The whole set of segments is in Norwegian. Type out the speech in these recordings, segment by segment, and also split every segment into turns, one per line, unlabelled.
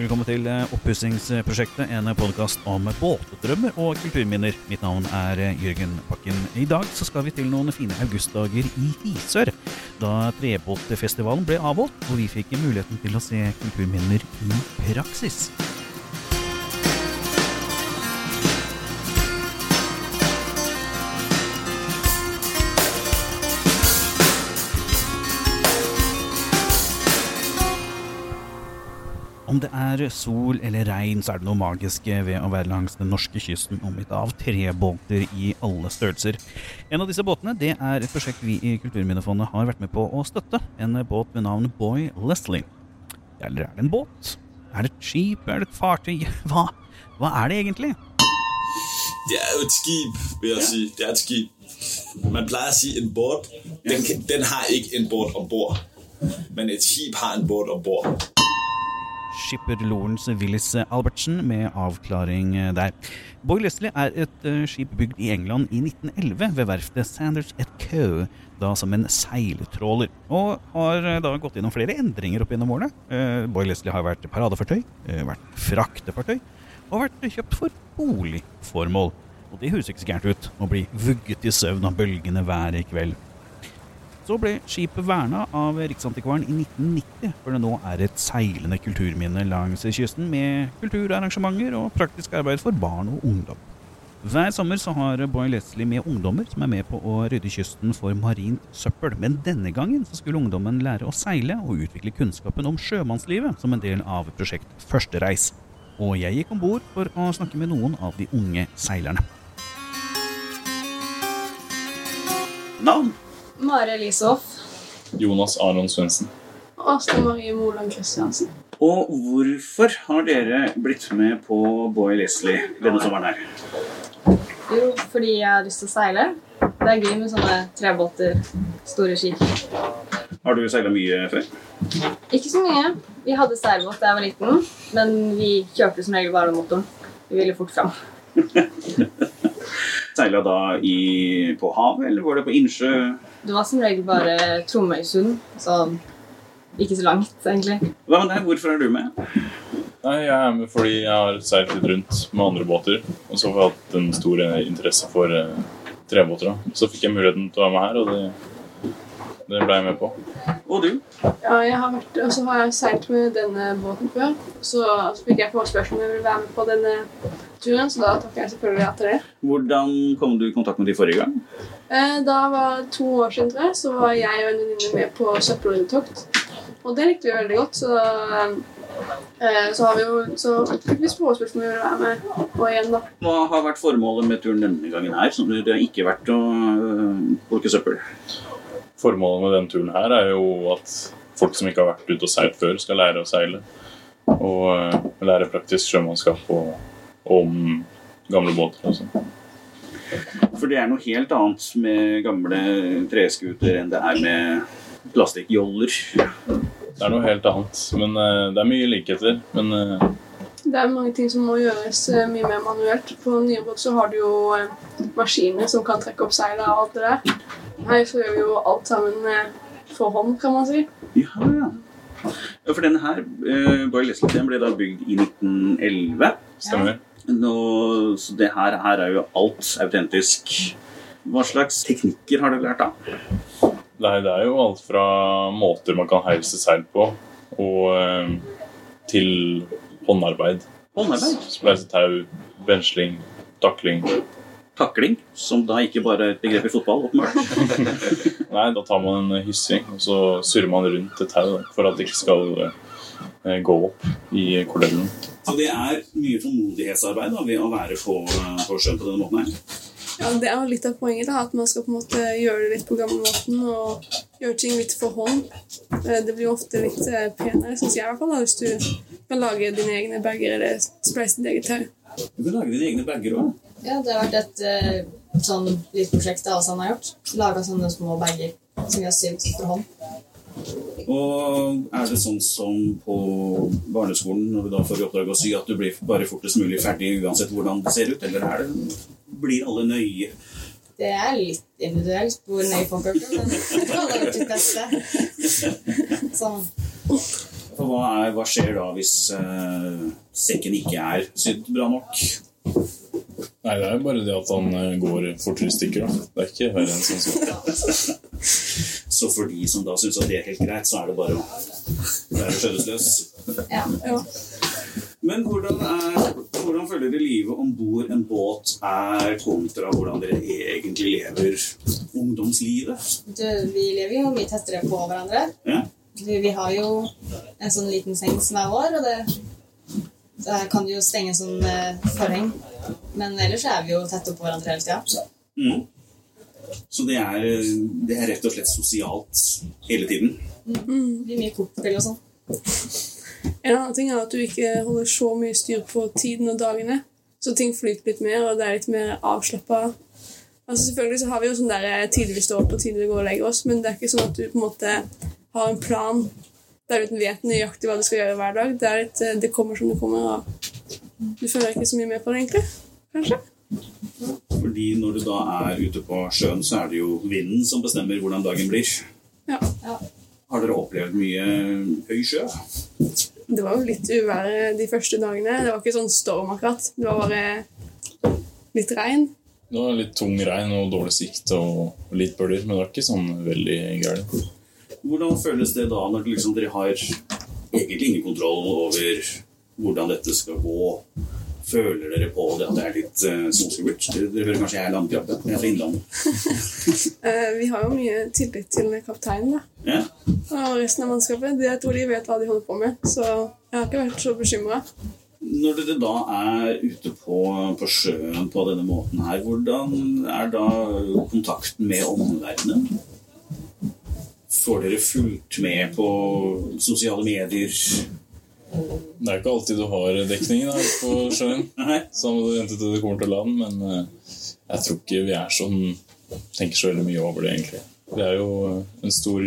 Velkommen til eh, Oppussingsprosjektet, en podkast om båtdrømmer og kulturminner. Mitt navn er eh, Jørgen Bakken. I dag så skal vi til noen fine augustdager i Isør, Da Trebåtfestivalen ble avholdt, og vi fikk muligheten til å se kulturminner i praksis. Om det er sol eller regn, så er det noe magisk ved å være langs den norske kysten omgitt av trebåter i alle størrelser. En av disse båtene det er et prosjekt vi i Kulturminnefondet har vært med på å støtte. En båt ved navn Boy Leslie. Eller er det en båt? Er det et skip? Er det et fartøy? Hva, hva er det egentlig?
Det er jo et skip, vil jeg si. Det er et skip. Man pleier å si en båt. Den, den har ikke en båt om bord. Men et skip har en båt om bord
skipper Lorentz Willis Albertsen med avklaring eh, der. Boy Leslie er et uh, skip bygd i England i 1911 ved verftet Sanders et Coe, da som en seiltråler. Og har uh, da gått gjennom flere endringer opp gjennom årene. Uh, Boy Leslie har vært paradefartøy, vært fraktefartøy og vært kjøpt for boligformål. Og det høres ikke så gærent ut å bli vugget i søvn av bølgene hver kveld. Så ble skipet verna av Riksantikvaren i 1990, for det nå er et seilende kulturminne langs kysten, med kulturarrangementer og praktisk arbeid for barn og ungdom. Hver sommer så har Boy Leslie med ungdommer som er med på å rydde kysten for marint søppel. Men denne gangen så skulle ungdommen lære å seile og utvikle kunnskapen om sjømannslivet som en del av prosjekt Førstereis. Og jeg gikk om bord for å snakke med noen av de unge seilerne. Navn?
Mari Elishoff.
Jonas Aron Svendsen.
Astrid Marie Moland Kristiansen.
Og hvorfor har dere blitt med på Boy Leslie denne sommeren her?
Jo, fordi jeg har lyst til å seile. Det er gøy med sånne trebåter, store skip.
Har du seila mye før?
Ikke så mye. Vi hadde seilbåt da jeg var liten, men vi kjørte som regel bare med motoren. Vi ville fort fram.
Seila da i, på havet, eller var det på innsjø?
Det var som regel bare Tromøysund. Så ikke så langt, egentlig.
Hva med deg? Hvorfor er du med?
Nei, Jeg er med fordi jeg har seilt litt rundt med andre båter. Og så har jeg hatt en stor interesse for uh, trebåter. Da. Så fikk jeg muligheten til å være med her, og det, det ble jeg med på.
Og du?
Ja, jeg har vært, og så har jeg seilt med denne båten før. Så, så fikk jeg forespørsel om jeg ville være med på denne turen, så da takker jeg selvfølgelig ja til det.
Hvordan kom du i kontakt med de forrige gang?
Eh, da var to år siden, tror jeg, så var jeg og en venninne med på søppelryddetokt. Og det likte vi veldig godt, så eh, så, har vi jo, så fikk vi forespørsel om vi ville være med og igjen. da.
Hva har vært formålet med turen denne gangen her? som Det har ikke vært å øh, plukke søppel?
Formålet med denne turen her er jo at folk som ikke har vært ute og seilt før, skal lære å seile. Og uh, lære praktisk sjømannskap og, om gamle båter. og sånn.
For det er noe helt annet med gamle treskuter enn det er med plastikkjoller.
Det er noe helt annet, men uh, det er mye likheter. Men uh...
Det er mange ting som må gjøres uh, mye mer manuelt. På nye båt så har du jo maskiner som kan trekke opp seila og alt det der. Her så gjør vi jo alt sammen for hånd, kan man si.
Ja, ja. Ja, for denne her, uh, Boy Leslie, den ble da bygd i 1911.
Stemmer.
Ja. Nå, så det her, her, er jo alt autentisk. Hva slags teknikker har du lært, da?
Nei, det er jo alt fra måter man kan heise seil på, og eh, til håndarbeid.
Håndarbeid?
Spleisetau, tau, bensling, takling.
Takling, som da ikke bare er et begrep i fotball, åpenbart?
Nei, da tar man en hyssing, og så surrer man rundt et tau for at det ikke skal eh, gå opp i kordellen.
Så det er mye formodighetsarbeid, da, ved å være på, på sjøen på denne måten her.
Ja, Det er jo litt av poenget, da, at man skal på en måte gjøre det litt på gamlemåten og gjøre ting litt for hånd. Eh, det blir ofte litt eh, penere, syns jeg i hvert fall, da, hvis du kan lage dine egne bager eller spleise ditt eget tau.
Du kan lage dine egne bager òg?
Ja, det har vært et uh, sånn lite prosjekt det Asan har gjort. Laga sånne små bager som vi har sydd for hånd.
Og er det sånn som på barneskolen, når du da får i oppdrag å sy, at du blir bare fortest mulig ferdig uansett hvordan det ser ut, eller er det, blir alle nøye?
Det er litt individuelt hvor nøye folk er, men alle har gjort sitt beste. Sånn.
For hva, er, hva skjer da hvis uh, sekken ikke er sydd bra nok?
Nei, det er jo bare det at han eh, går fortere i stykker. Da. Det er ikke verre enn sånn som
Så for de som da syns at det er helt greit, så er det bare å være skjødesløs.
Ja.
Ja.
Men hvordan, er, hvordan følger dere livet om bord en båt er kontra hvordan dere egentlig lever ungdomslivet?
Du, vi lever jo mye tettere på hverandre.
Ja?
Vi, vi har jo en sånn liten seng som er vår, og det, der kan jo stenge en sånn eh, forheng. Men ellers er vi jo tett oppå hverandre hele tida.
Mm. Så det er, det er rett og slett sosialt hele tiden?
Det blir mye kortspill og sånn.
En annen ting er at du ikke holder så mye styr på tiden og dagene. Så ting flyter litt mer, og det er litt mer avslappa. Altså selvfølgelig så har vi jo sånn der eh, vi står opp og tider vi går og legger oss, men det er ikke sånn at du på en måte har en plan der du vet nøyaktig hva du skal gjøre hver dag. Det, er litt, eh, det kommer som det kommer, og du føler ikke så mye med på det, egentlig. Kanskje?
Fordi når du da er ute på sjøen, så er det jo vinden som bestemmer hvordan dagen blir.
Ja.
Ja.
Har dere opplevd mye høy sjø?
Det var jo litt uvær de første dagene. Det var ikke sånn storm akkurat. Det var bare litt regn.
Det var litt tung regn og dårlig sikt og litt bølger, men det var ikke sånn veldig gærent.
Hvordan føles det da når liksom dere har egentlig ingen kontroll over hvordan dette skal gå? Føler dere på det at det er litt uh, småskummelt? Dere hører kanskje jeg er landkrabbe. Jeg er fra Innlandet.
Eh, vi har jo mye tillit til kapteinen da.
Ja.
og resten av mannskapet. Jeg tror de vet hva de holder på med, så jeg har ikke vært så bekymra.
Når dere da er ute på, på sjøen på denne måten her, hvordan er da kontakten med omverdenen? Får dere fulgt med på sosiale medier?
Det er ikke alltid du har dekning da, på sjøen. Må du vente til det kommer til land, men eh, jeg tror ikke vi er sånn tenker så veldig mye over det, egentlig. Vi er jo en stor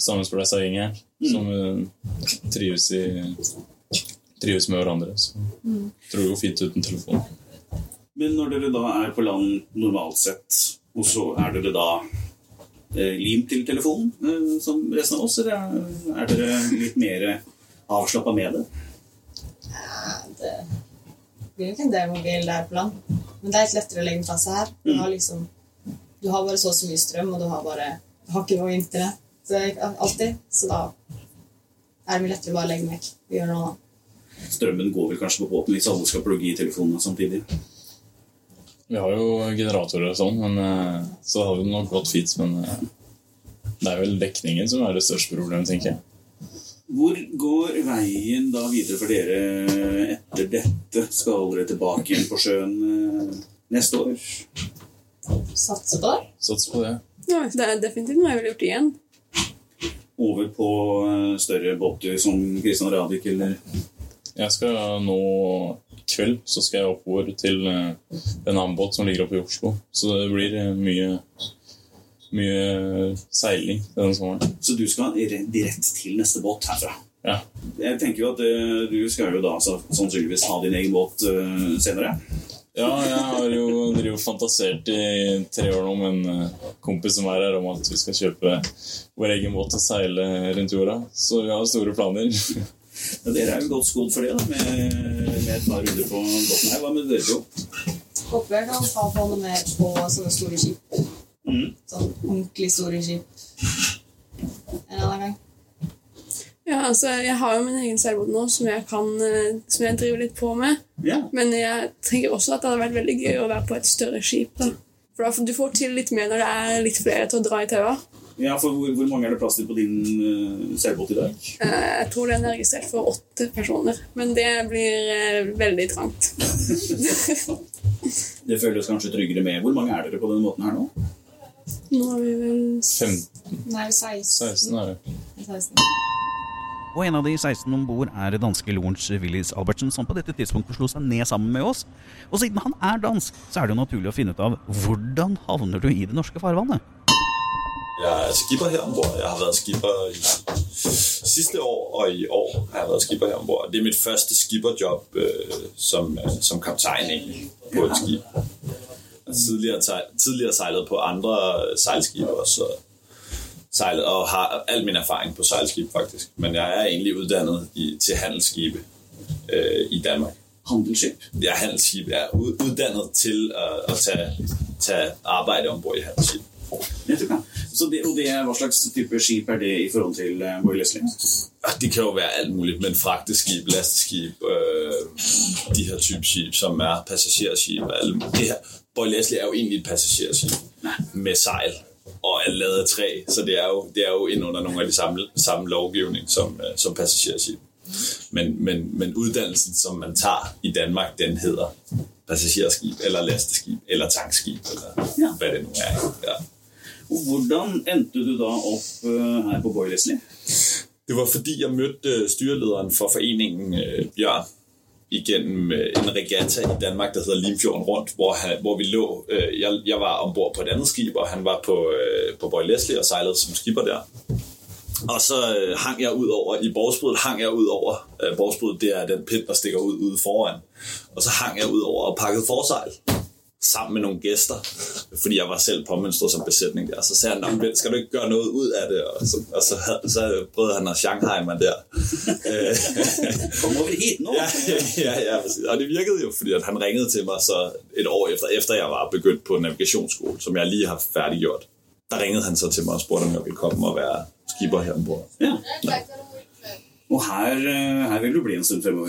sammenspleisa gjeng her som eh, trives, i, trives med hverandre. Så jeg tror det går fint uten telefon.
Men når dere da er på land normalt sett, og så er dere da eh, limt til telefonen eh, som resten av oss, eller er- er dere litt mer avslappa med det?
Det blir jo ikke en del mobil der på land. Men det er litt lettere å legge fra seg her. Du har liksom Du har bare så og så mye strøm, og du har bare Du har ikke noe internett er alltid. Så da er det mye lettere å bare legge den vekk gjøre noe annet.
Strømmen går vel kanskje på båten hvis alle skal plugge i telefonene samtidig?
Vi har jo generatorer og sånn, men eh, så hadde det nok gått fint. Men eh, det er vel dekningen som er det største problemet, tenker jeg.
Hvor går veien da videre for dere etter dette? Skal dere tilbake igjen på sjøen eh, neste år?
Satse på det.
Satse på det.
Ja, det er definitivt noe jeg ville gjort igjen.
Over på eh, større båter som Christian Radich eller
Jeg skal nå kveld så skal jeg oppover til eh, en annen båt som ligger oppe i Oslo. Så det blir eh, mye, mye seiling denne sommeren.
Så du skal direkte til neste båt herfra?
Ja.
Jeg tenker jo at eh, du skal jo da så, sannsynligvis ha din egen båt eh, senere.
Ja, jeg har jo fantasert i tre år nå med en eh, kompis som er her, om at vi skal kjøpe vår egen båt og seile rundt jorda. Så vi har store planer.
Ja, dere er jo godt skodd for det, da, med, med et par runder på båten her. Hva med dere to?
Håper jeg kan ta på noe mer på sånne store skip.
Mm.
Sånn ordentlig store skip. En eller annen gang.
Ja, altså, Jeg har jo min egen seilbåt nå som jeg, kan, eh, som jeg driver litt på med.
Ja.
Men jeg tenker også at det hadde vært veldig gøy å være på et større skip. da. For da, Du får til litt mer når det er litt flere til å dra i taua.
Ja, for hvor, hvor mange er det plass til på din uh, seilbåt i dag?
Eh, Jeg tror den er registrert for åtte personer, men det blir eh, veldig trangt.
Det føles kanskje tryggere med. Hvor mange er dere på denne måten her nå?
Nå er vi vel
15,
Nei, 16.
16 er det.
16.
Og en av de 16 om bord er danske Lorentz Willis Albertsen, som på dette tidspunktet slo seg ned sammen med oss. Og siden han er dansk, så er det jo naturlig å finne ut av hvordan havner du i det norske farvannet?
Jeg er skipper her ombord. Jeg har været skipper i sidste år og i år har jeg været skipper her ombord. Det er mitt første skipperjob øh, som, øh, som kaptajn egentlig på et skip. Tidligere, tidligere sejlet på andre sejlskibe, også. sejlet, og har al min erfaring på sejlskib faktisk. Men jeg er egentlig uddannet i, til handelsskibe øh, i Danmark.
Handelsskip.
Jeg er handelsskib, jeg er ud- uddannet til å, at tage, tage arbejde ombord i handelsskib.
Nettopp, ja. Det, og det er, hva slags type skip er det i forhold til uh, Boy Leslie?
Det kan jo være alt mulig, men frakteskip, lasteskib, øh, de her type skip som er passasjerskip det her, Boy Leslie er jo egentlig et passasjerskip med sejl og er lavet af træ, så det er jo, det er jo ind under nogle af de samme, samme lovgivning som, øh, som passagerskib. Men, men, men uddannelsen, som man tager i Danmark, den hedder passagerskib, eller lasteskib, eller tankskib, eller
Ja.
hvad det nu er. Ja.
Hvordan endte du da opp uh, her på Boy Leslie?
Det var fordi, jeg mødte styrelederen for foreningen Bjørn igennem øh, en regatta i Danmark, der hedder Limfjorden Rundt, hvor, han, hvor vi lå. Jeg, jeg var ombord på et andet skib, og han var på, på Boy Leslie og sejlede som skipper der. Og så hang jeg ud over, i borgsbrudet hang jeg ud over, det er den pind, der stikker ud ude foran. Og så hang jeg ud over og pakkede forsejl sammen med nogle gæster, fordi jeg var selv påmønstret som besætning der. Så sagde han, "Nå, men skal du ikke gøre noget ud af det? Og så, og så, så prøvede han at Shanghai mig der. Kommer
Kom over hit nå!
ja, ja, ja, og det virkede jo, fordi at han ringede til mig så et år efter, efter jeg var begyndt på navigationsskole, som jeg lige har færdiggjort. Der ringede han så til mig og spurgte, om jeg ville komme og være skipper her ombord.
Ja. Og her, uh, her vil du bli en stund fremover.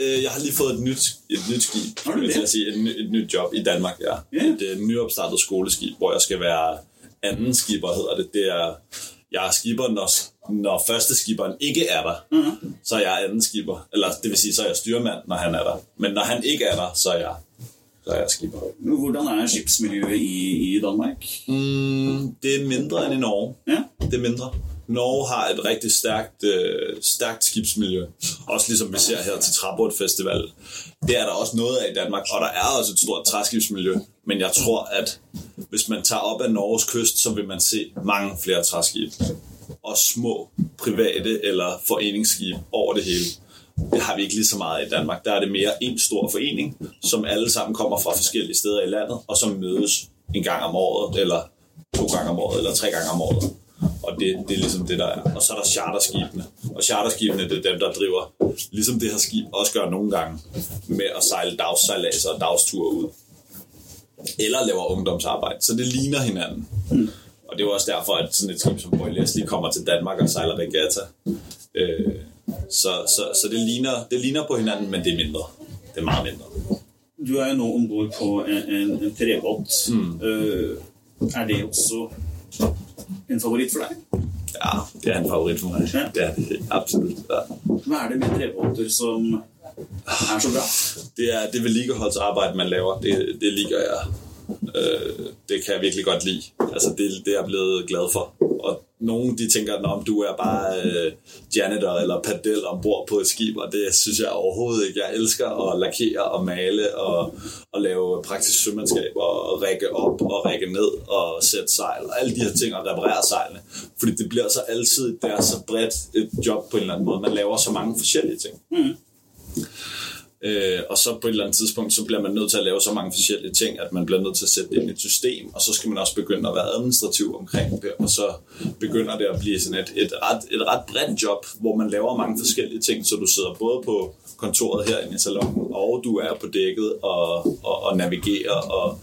Øh, Jeg har lige fået et nyt, et nyt skib,
Har du
vil
det?
jeg sige, et, ny- et nyt job i Danmark, ja.
Ja.
Et øh, nyopstartet skoleskib, hvor jeg skal være anden skipper, hedder det. Det er, jeg er skipper, når, når første skiberen ikke er der,
Mhm.
så er jeg anden skipper. Eller det vil sige, så er jeg styrmand, når han er der. Men når han ikke er der, så er jeg, så er jeg skipper.
Hvordan er skipsmiljøet i, i Danmark?
Mm, det er mindre end i Norge.
Ja.
Det er mindre. Norge har et rigtig stærkt, øh, stærkt skibsmiljø. Også ligesom vi ser her til Festival. Det er der også noget af i Danmark, og der er også et stort træskibsmiljø. Men jeg tror, at hvis man tager op av Norges kyst, så vil man se mange flere træskib. Og små private eller foreningsskib over det hele. Det har vi ikke lige så meget i Danmark. Der er det mere en stor forening, som alle sammen kommer fra forskellige steder i landet, og som mødes en gang om året, eller to gange om året, eller tre gange om året. Og det, det er ligesom det, der er. Og så er der charterskibene. Og charterskibene, det er dem, der driver, ligesom det her skib også gør nogle gange, med at sejle dagssejladser og dagsture ud. Eller laver ungdomsarbejde. Så det ligner hinanden. Og det er også derfor, at sådan et skib som Boy Leslie kommer til Danmark og sejler regatta. Øh, så, så, så det, ligner, det ligner på hinanden, men det er mindre. Det er meget mindre.
Du er jo nå ombord på en, en, en trebåt.
Mm.
Øh, er det også en favoritt for deg?
Ja, det er en favoritt for meg.
Ja.
Det er det absolut. Ja.
Hva er det med trebåter som er så bra?
Det er det vedlikeholdsarbeidet man laver. Det, det liker jeg. Øh, det kan jeg virkelig godt like. Altså, det, det er jeg blevet glad for. Og nogen, de tænker, om du er bare øh, janitor eller padel ombord på et skib, og det synes jeg overhovedet ikke. Jeg elsker at lakere og male og, og lave praktisk sømandskab og række op og række ned og sætte sejl og alle de her ting og reparere sejlene. Fordi det bliver så altid, det er så bredt et job på en eller anden måde. Man laver så mange forskellige ting.
Mm.
Øh, og så på et eller andet tidspunkt, så bliver man nødt til at lave så mange forskellige ting, at man bliver nødt til at sætte det ind i et system, og så skal man også begynde at være administrativ omkring det, og så begynder det at blive sådan et, et, ret, et ret bredt job, hvor man laver mange forskellige ting, så du sidder både på kontoret herinde i salongen, og du er på dækket og, og, og navigerer og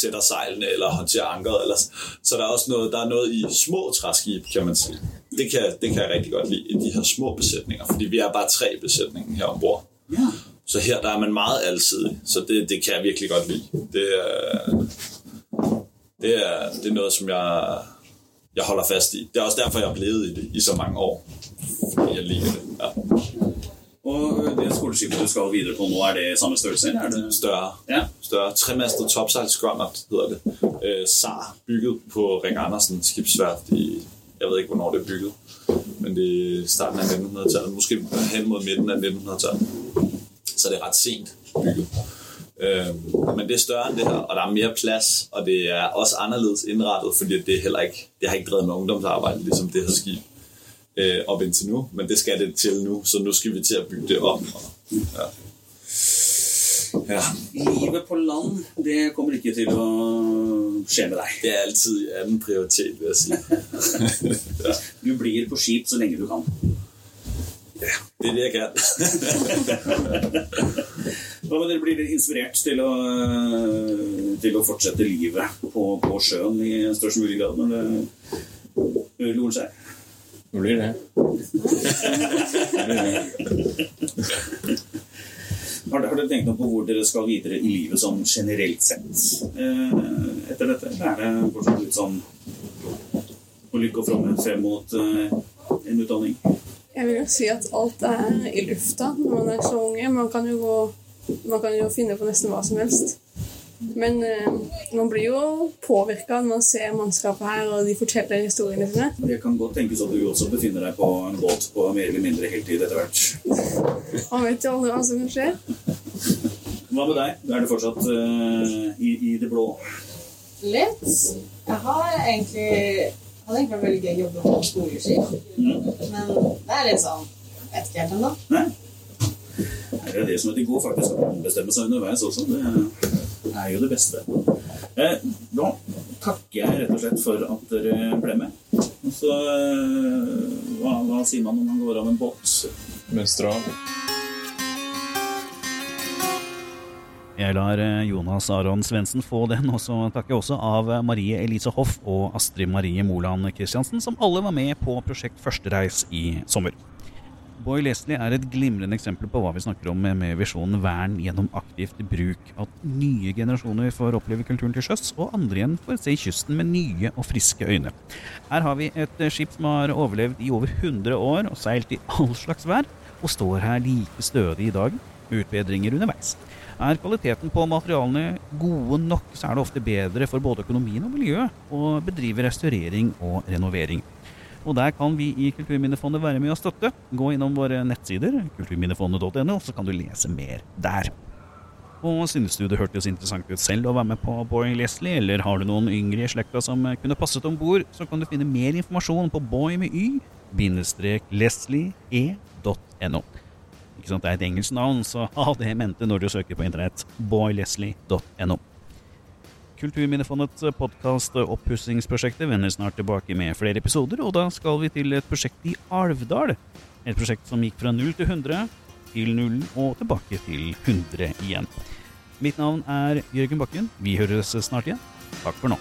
sætter sejlene eller håndterer ankeret. Eller, så der er også noget, der er noget i små træskib, kan man sige. Det kan, det kan jeg rigtig godt lide, i de her små besætninger, fordi vi er bare tre besætninger her ombord.
Ja.
Så her der er man meget alsidig, så det, det kan jeg virkelig godt lide. Det er, det er, det er noget, som jeg, jeg holder fast i. Det er også derfor, jeg er blevet i det i så mange år. Fordi jeg liker det. Ja.
Og det skoleskipet du skal videre på nå, er det samme størrelse? eller Er det
Større.
Ja.
Større. Tremastet topsejlskåndert hedder det. Øh, SAR, bygget på Ring Andersen skibsværft i, jeg ved ikke, hvornår det er bygget, er starten af 1900-tallet, måske hen mod midten af 1900-tallet. Så det er ret sent bygget. Øh, men det er større end det her, og der er mere plads, og det er også anderledes indrettet, fordi det, er heller ikke, det har ikke drevet med ungdomsarbejde, ligesom det her skib øh, op indtil nu, men det skal det til nu, så nu skal vi til at bygge det op. Og, ja. Ja.
Livet på land, det kommer ikke til å skje med deg.
Det er alltid anden prioritet, vil jeg si. ja.
Du blir på skip så lenge du kan.
ja, det er det, jeg kan.
Hva med dere blir dere inspirert til å, til å fortsette livet på, på sjøen i størst mulig grad når det roer seg?
Det blir det.
Har dere, tenkt noe på hvor dere skal videre i livet sånn generelt sett eh, etter dette? Eller er det fortsatt litt sånn å lykke og fromme frem mot eh, en utdanning?
Jeg vil jo si at alt er i lufta når man er så unge. Man kan jo, gå, man kan jo finne på nesten hva som helst. Men eh, man blir jo påvirka når man ser mannskapet her, og de forteller historiene sine.
Det kan godt tenkes at du også befinner deg på en båt på mer eller mindre heltid etter hvert.
Man vet jo aldri hva som kan skje.
Hva med deg? Er det fortsatt uh, i, i det blå?
Litt. Jeg har egentlig hadde egentlig vært veldig gøy å jobbe på skoleskip. Men det er litt sånn vet ikke helt ennå.
Nei? Det er det som heter god faktisk, å bestemme seg underveis også. Det er jo det beste. Eh, da takker jeg rett og slett for at dere ble med. Og så eh, hva, hva sier man når man går av en båt?
Mønster av.
Jeg lar eh, Jonas Aron Svendsen få den, og så takker jeg også av eh, Marie Elise Hoff og Astrid Marie Moland Christiansen, som alle var med på prosjekt Førstereis i sommer. Boy Leslie er et glimrende eksempel på hva vi snakker om med visjonen vern gjennom aktivt bruk. At nye generasjoner får oppleve kulturen til sjøs, og andre igjen får se kysten med nye og friske øyne. Her har vi et skip som har overlevd i over 100 år og seilt i all slags vær, og står her like stødig i dag, med utbedringer underveis. Er kvaliteten på materialene gode nok, så er det ofte bedre for både økonomien og miljøet å bedrive restaurering og renovering. Og der kan vi i Kulturminnefondet være med å støtte. Gå innom våre nettsider, kulturminnefondet.no, så kan du lese mer der. Og synes du det hørtes interessant ut selv å være med på Boy Leslie, eller har du noen yngre i slekta som kunne passet om bord, så kan du finne mer informasjon på boy med y-leslie.no. Ikke sant, Det er et engelsk navn, så ha det i mente når du søker på internett. boyleslie.no. Kulturminnefondets podkast Oppussingsprosjektet vender snart tilbake med flere episoder, og da skal vi til et prosjekt i Alvdal. Et prosjekt som gikk fra 0 til 100, til 0 og tilbake til 100 igjen. Mitt navn er Jørgen Bakken. Vi høres snart igjen. Takk for nå.